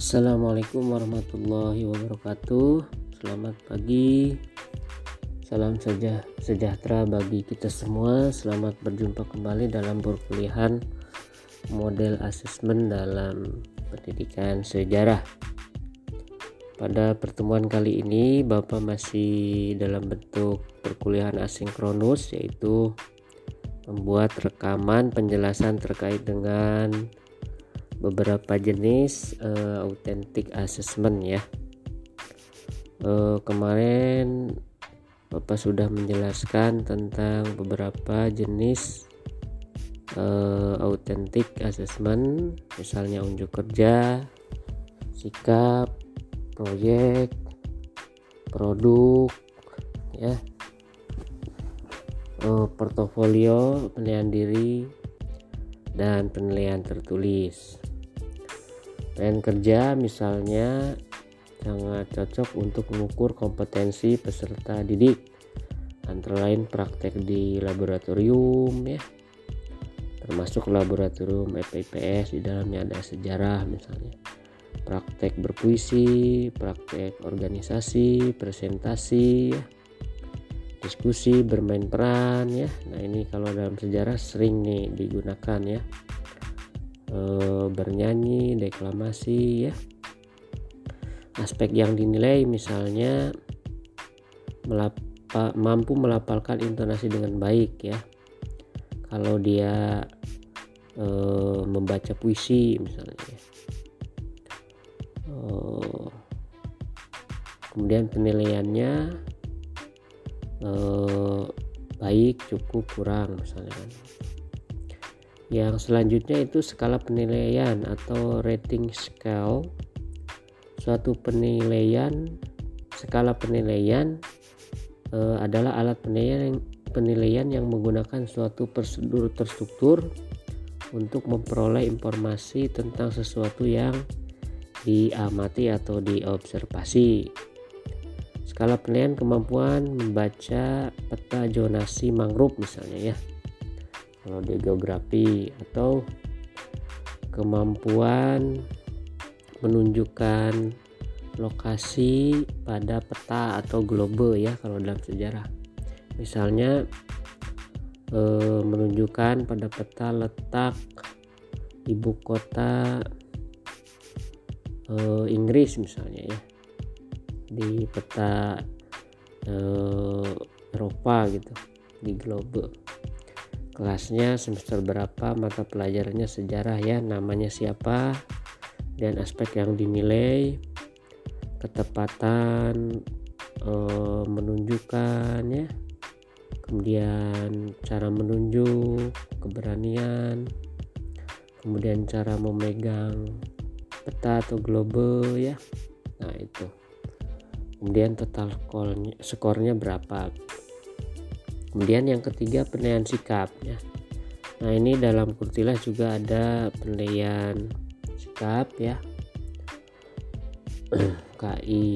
Assalamualaikum warahmatullahi wabarakatuh. Selamat pagi. Salam sejahtera bagi kita semua. Selamat berjumpa kembali dalam perkuliahan model asesmen dalam pendidikan sejarah. Pada pertemuan kali ini Bapak masih dalam bentuk perkuliahan asinkronus yaitu membuat rekaman penjelasan terkait dengan beberapa jenis uh, authentic assessment ya. Uh, kemarin Bapak sudah menjelaskan tentang beberapa jenis uh, authentic assessment, misalnya unjuk kerja, sikap, proyek, produk, ya, uh, portofolio, penilaian diri, dan penilaian tertulis. Penilaian kerja misalnya sangat cocok untuk mengukur kompetensi peserta didik antara lain praktek di laboratorium ya termasuk laboratorium FIPS di dalamnya ada sejarah misalnya praktek berpuisi, praktek organisasi, presentasi, ya. diskusi, bermain peran ya. Nah ini kalau dalam sejarah sering nih digunakan ya. E, bernyanyi, deklamasi ya. Aspek yang dinilai misalnya melapa, mampu melapalkan intonasi dengan baik ya. Kalau dia e, membaca puisi misalnya ya kemudian penilaiannya eh, baik cukup kurang misalnya kan yang selanjutnya itu skala penilaian atau rating scale. Suatu penilaian skala penilaian eh, adalah alat penilaian yang, penilaian yang menggunakan suatu prosedur terstruktur untuk memperoleh informasi tentang sesuatu yang diamati atau diobservasi. Skala penilaian kemampuan membaca peta zonasi mangrove misalnya ya kalau di geografi atau kemampuan menunjukkan lokasi pada peta atau globe ya kalau dalam sejarah. Misalnya eh, menunjukkan pada peta letak ibu kota eh, Inggris misalnya ya. Di peta eh, Eropa gitu di globe kelasnya semester berapa? Mata pelajarannya sejarah ya namanya siapa? Dan aspek yang dinilai ketepatan eh, menunjukkan ya. Kemudian cara menunjuk keberanian. Kemudian cara memegang peta atau globe ya. Nah itu. Kemudian total skornya berapa kemudian yang ketiga penilaian sikap ya. Nah ini dalam kurtilah juga ada penilaian sikap ya. KI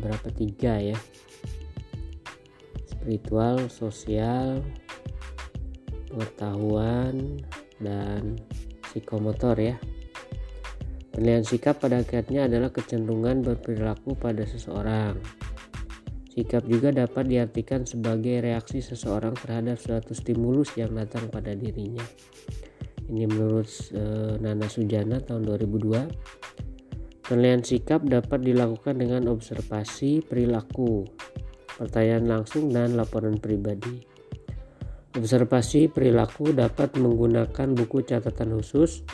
berapa? Tiga ya. Spiritual sosial pengetahuan dan psikomotor ya. Penilaian sikap pada akhirnya adalah kecenderungan berperilaku pada seseorang. Sikap juga dapat diartikan sebagai reaksi seseorang terhadap suatu stimulus yang datang pada dirinya. Ini menurut e, Nana Sujana tahun 2002. Penilaian sikap dapat dilakukan dengan observasi perilaku, pertanyaan langsung dan laporan pribadi. Observasi perilaku dapat menggunakan buku catatan khusus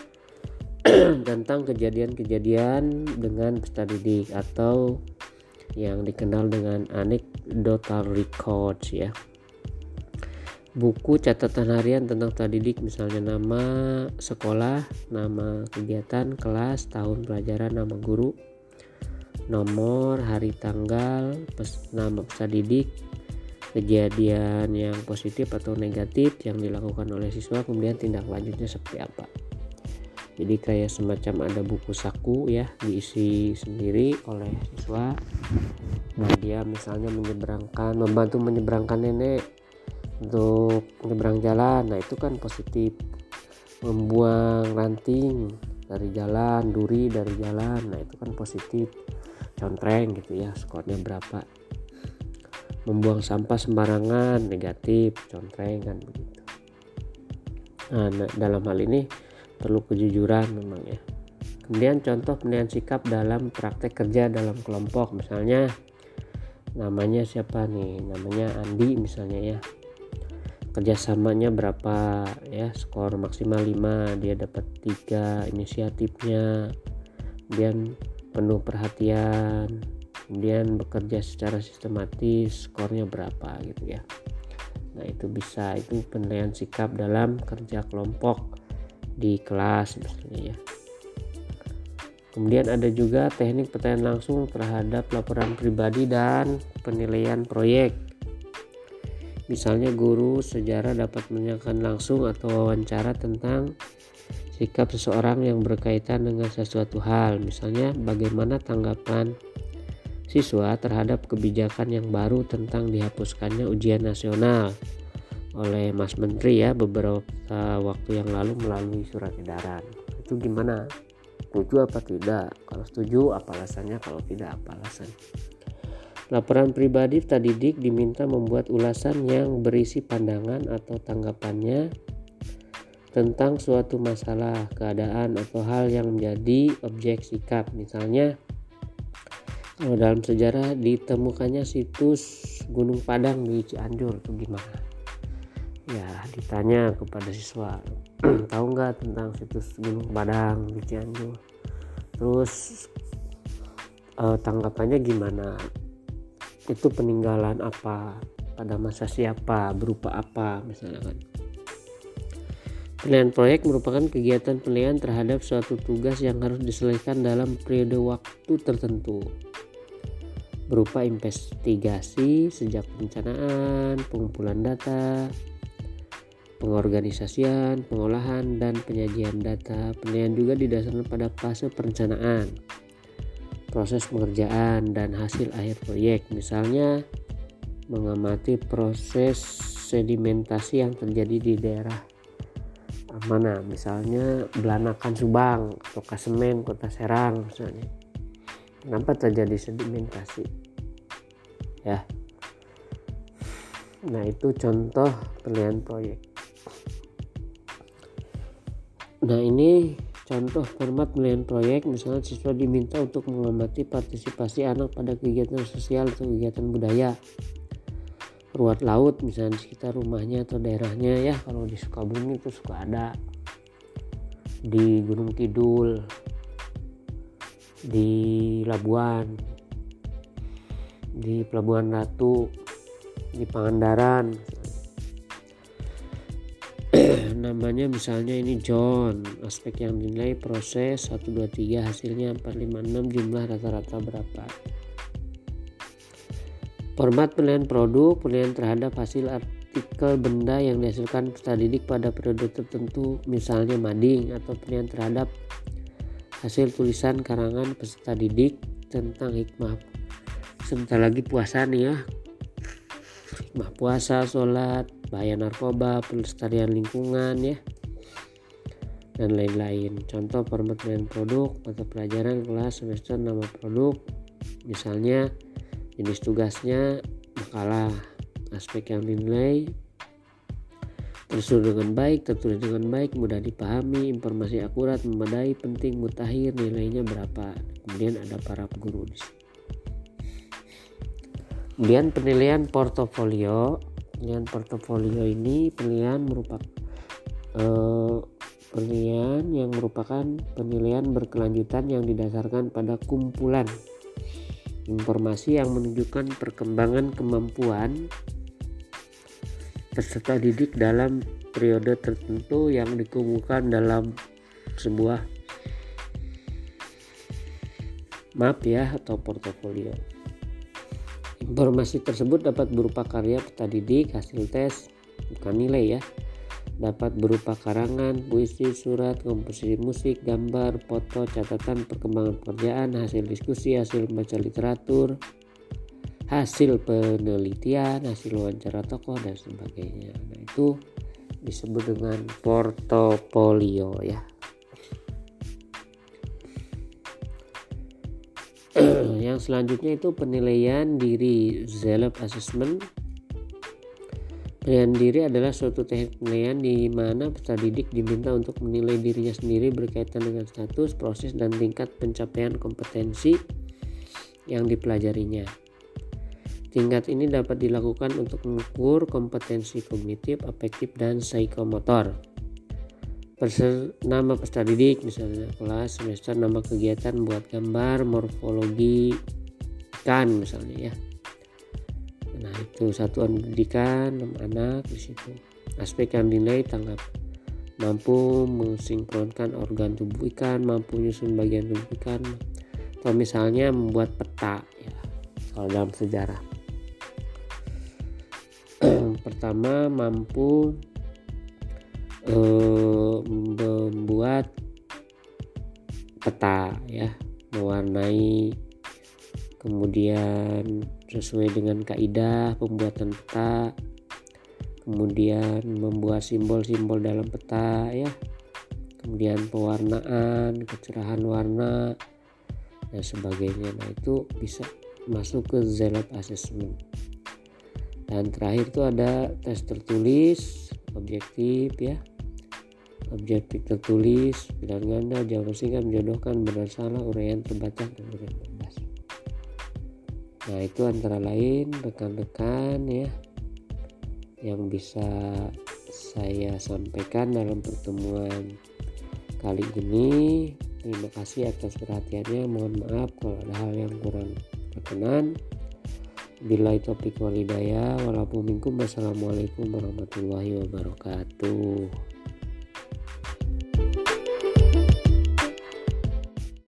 tentang kejadian-kejadian dengan peserta didik atau yang dikenal dengan anecdotal records ya. Buku catatan harian tentang peserta didik misalnya nama sekolah nama kegiatan kelas tahun pelajaran nama guru nomor hari tanggal pes, nama peserta didik kejadian yang positif atau negatif yang dilakukan oleh siswa kemudian tindak lanjutnya seperti apa jadi kayak semacam ada buku saku ya diisi sendiri oleh siswa. Nah dia misalnya menyeberangkan membantu menyeberangkan nenek untuk menyeberang jalan. Nah itu kan positif. Membuang ranting dari jalan duri dari jalan. Nah itu kan positif. Contreng gitu ya skornya berapa. Membuang sampah sembarangan negatif contreng kan begitu. Nah, nah dalam hal ini perlu kejujuran memang ya. Kemudian contoh penilaian sikap dalam praktek kerja dalam kelompok misalnya namanya siapa nih? Namanya Andi misalnya ya. Kerjasamanya berapa ya? Skor maksimal 5 dia dapat tiga inisiatifnya. Kemudian penuh perhatian. Kemudian bekerja secara sistematis skornya berapa gitu ya. Nah itu bisa itu penilaian sikap dalam kerja kelompok di kelas misalnya ya Kemudian ada juga teknik pertanyaan langsung terhadap laporan pribadi dan penilaian proyek. Misalnya guru sejarah dapat menanyakan langsung atau wawancara tentang sikap seseorang yang berkaitan dengan sesuatu hal. Misalnya bagaimana tanggapan siswa terhadap kebijakan yang baru tentang dihapuskannya ujian nasional oleh Mas Menteri ya beberapa waktu yang lalu melalui surat edaran. Itu gimana? setuju apa tidak? Kalau setuju apa alasannya? Kalau tidak apa alasan? Laporan pribadi tadi dik diminta membuat ulasan yang berisi pandangan atau tanggapannya tentang suatu masalah keadaan atau hal yang menjadi objek sikap. Misalnya kalau dalam sejarah ditemukannya situs Gunung Padang di Cianjur itu gimana ya ditanya kepada siswa tahu nggak tentang situs Gunung Padang di Cianjur? Terus uh, tanggapannya gimana? Itu peninggalan apa? Pada masa siapa? Berupa apa? misalnya kan. Penilaian proyek merupakan kegiatan penilaian terhadap suatu tugas yang harus diselesaikan dalam periode waktu tertentu berupa investigasi sejak perencanaan, pengumpulan data, pengorganisasian, pengolahan, dan penyajian data. Penilaian juga didasarkan pada fase perencanaan, proses pengerjaan, dan hasil akhir proyek. Misalnya, mengamati proses sedimentasi yang terjadi di daerah mana misalnya Belanakan Subang atau Kasemen Kota Serang misalnya kenapa terjadi sedimentasi ya nah itu contoh penilaian proyek Nah ini contoh format penilaian proyek misalnya siswa diminta untuk mengamati partisipasi anak pada kegiatan sosial atau kegiatan budaya. Ruat laut misalnya di sekitar rumahnya atau daerahnya ya kalau di Sukabumi itu suka ada. Di Gunung Kidul di Labuan di Pelabuhan Ratu di Pangandaran namanya misalnya ini John aspek yang dinilai proses 1 2 3 hasilnya 456 jumlah rata-rata berapa. Format penilaian produk penilaian terhadap hasil artikel benda yang dihasilkan peserta didik pada periode tertentu misalnya mading atau penilaian terhadap hasil tulisan karangan peserta didik tentang hikmah. Sebentar lagi puasa nih ya hikmah puasa sholat bahaya narkoba, pelestarian lingkungan ya dan lain-lain. Contoh pemetaan produk mata pelajaran kelas semester nama produk misalnya jenis tugasnya makalah aspek yang dinilai tersusun dengan baik, tertulis dengan baik, mudah dipahami, informasi akurat, memadai, penting, mutakhir, nilainya berapa. Kemudian ada para guru di sini. Kemudian penilaian portofolio penilaian portofolio ini penilaian merupakan eh, penilaian yang merupakan penilaian berkelanjutan yang didasarkan pada kumpulan informasi yang menunjukkan perkembangan kemampuan peserta didik dalam periode tertentu yang dikumpulkan dalam sebuah map ya atau portofolio. Informasi tersebut dapat berupa karya peta didik, hasil tes, bukan nilai ya. Dapat berupa karangan, puisi, surat, komposisi musik, gambar, foto, catatan perkembangan pekerjaan, hasil diskusi, hasil membaca literatur, hasil penelitian, hasil wawancara tokoh dan sebagainya. Nah, itu disebut dengan portofolio ya. Yang selanjutnya itu penilaian diri self assessment Penilaian diri adalah suatu teknik penilaian di mana peserta didik diminta untuk menilai dirinya sendiri berkaitan dengan status, proses, dan tingkat pencapaian kompetensi yang dipelajarinya. Tingkat ini dapat dilakukan untuk mengukur kompetensi kognitif, afektif, dan psikomotor. Perser, nama peserta didik misalnya kelas semester nama kegiatan buat gambar morfologi kan misalnya ya. Nah itu satuan pendidikan anak di situ. Aspek yang dinilai tanggap. Mampu mensinkronkan organ tubuh ikan mampu menyusun bagian tubuh ikan atau misalnya membuat peta ya kalau dalam sejarah. Pertama mampu eh, membuat peta ya mewarnai kemudian sesuai dengan kaidah pembuatan peta kemudian membuat simbol-simbol dalam peta ya kemudian pewarnaan kecerahan warna dan sebagainya. Nah itu bisa masuk ke Zelot Assessment. Dan terakhir itu ada tes tertulis objektif ya objektif tertulis pilihan ganda jawaban singkat menjodohkan benar salah uraian terbatas dan uraian bebas. Nah itu antara lain rekan-rekan ya yang bisa saya sampaikan dalam pertemuan kali ini. Terima kasih atas perhatiannya. Mohon maaf kalau ada hal yang kurang berkenan. Bila itu topik walidaya walaupun minkum wassalamualaikum warahmatullahi wabarakatuh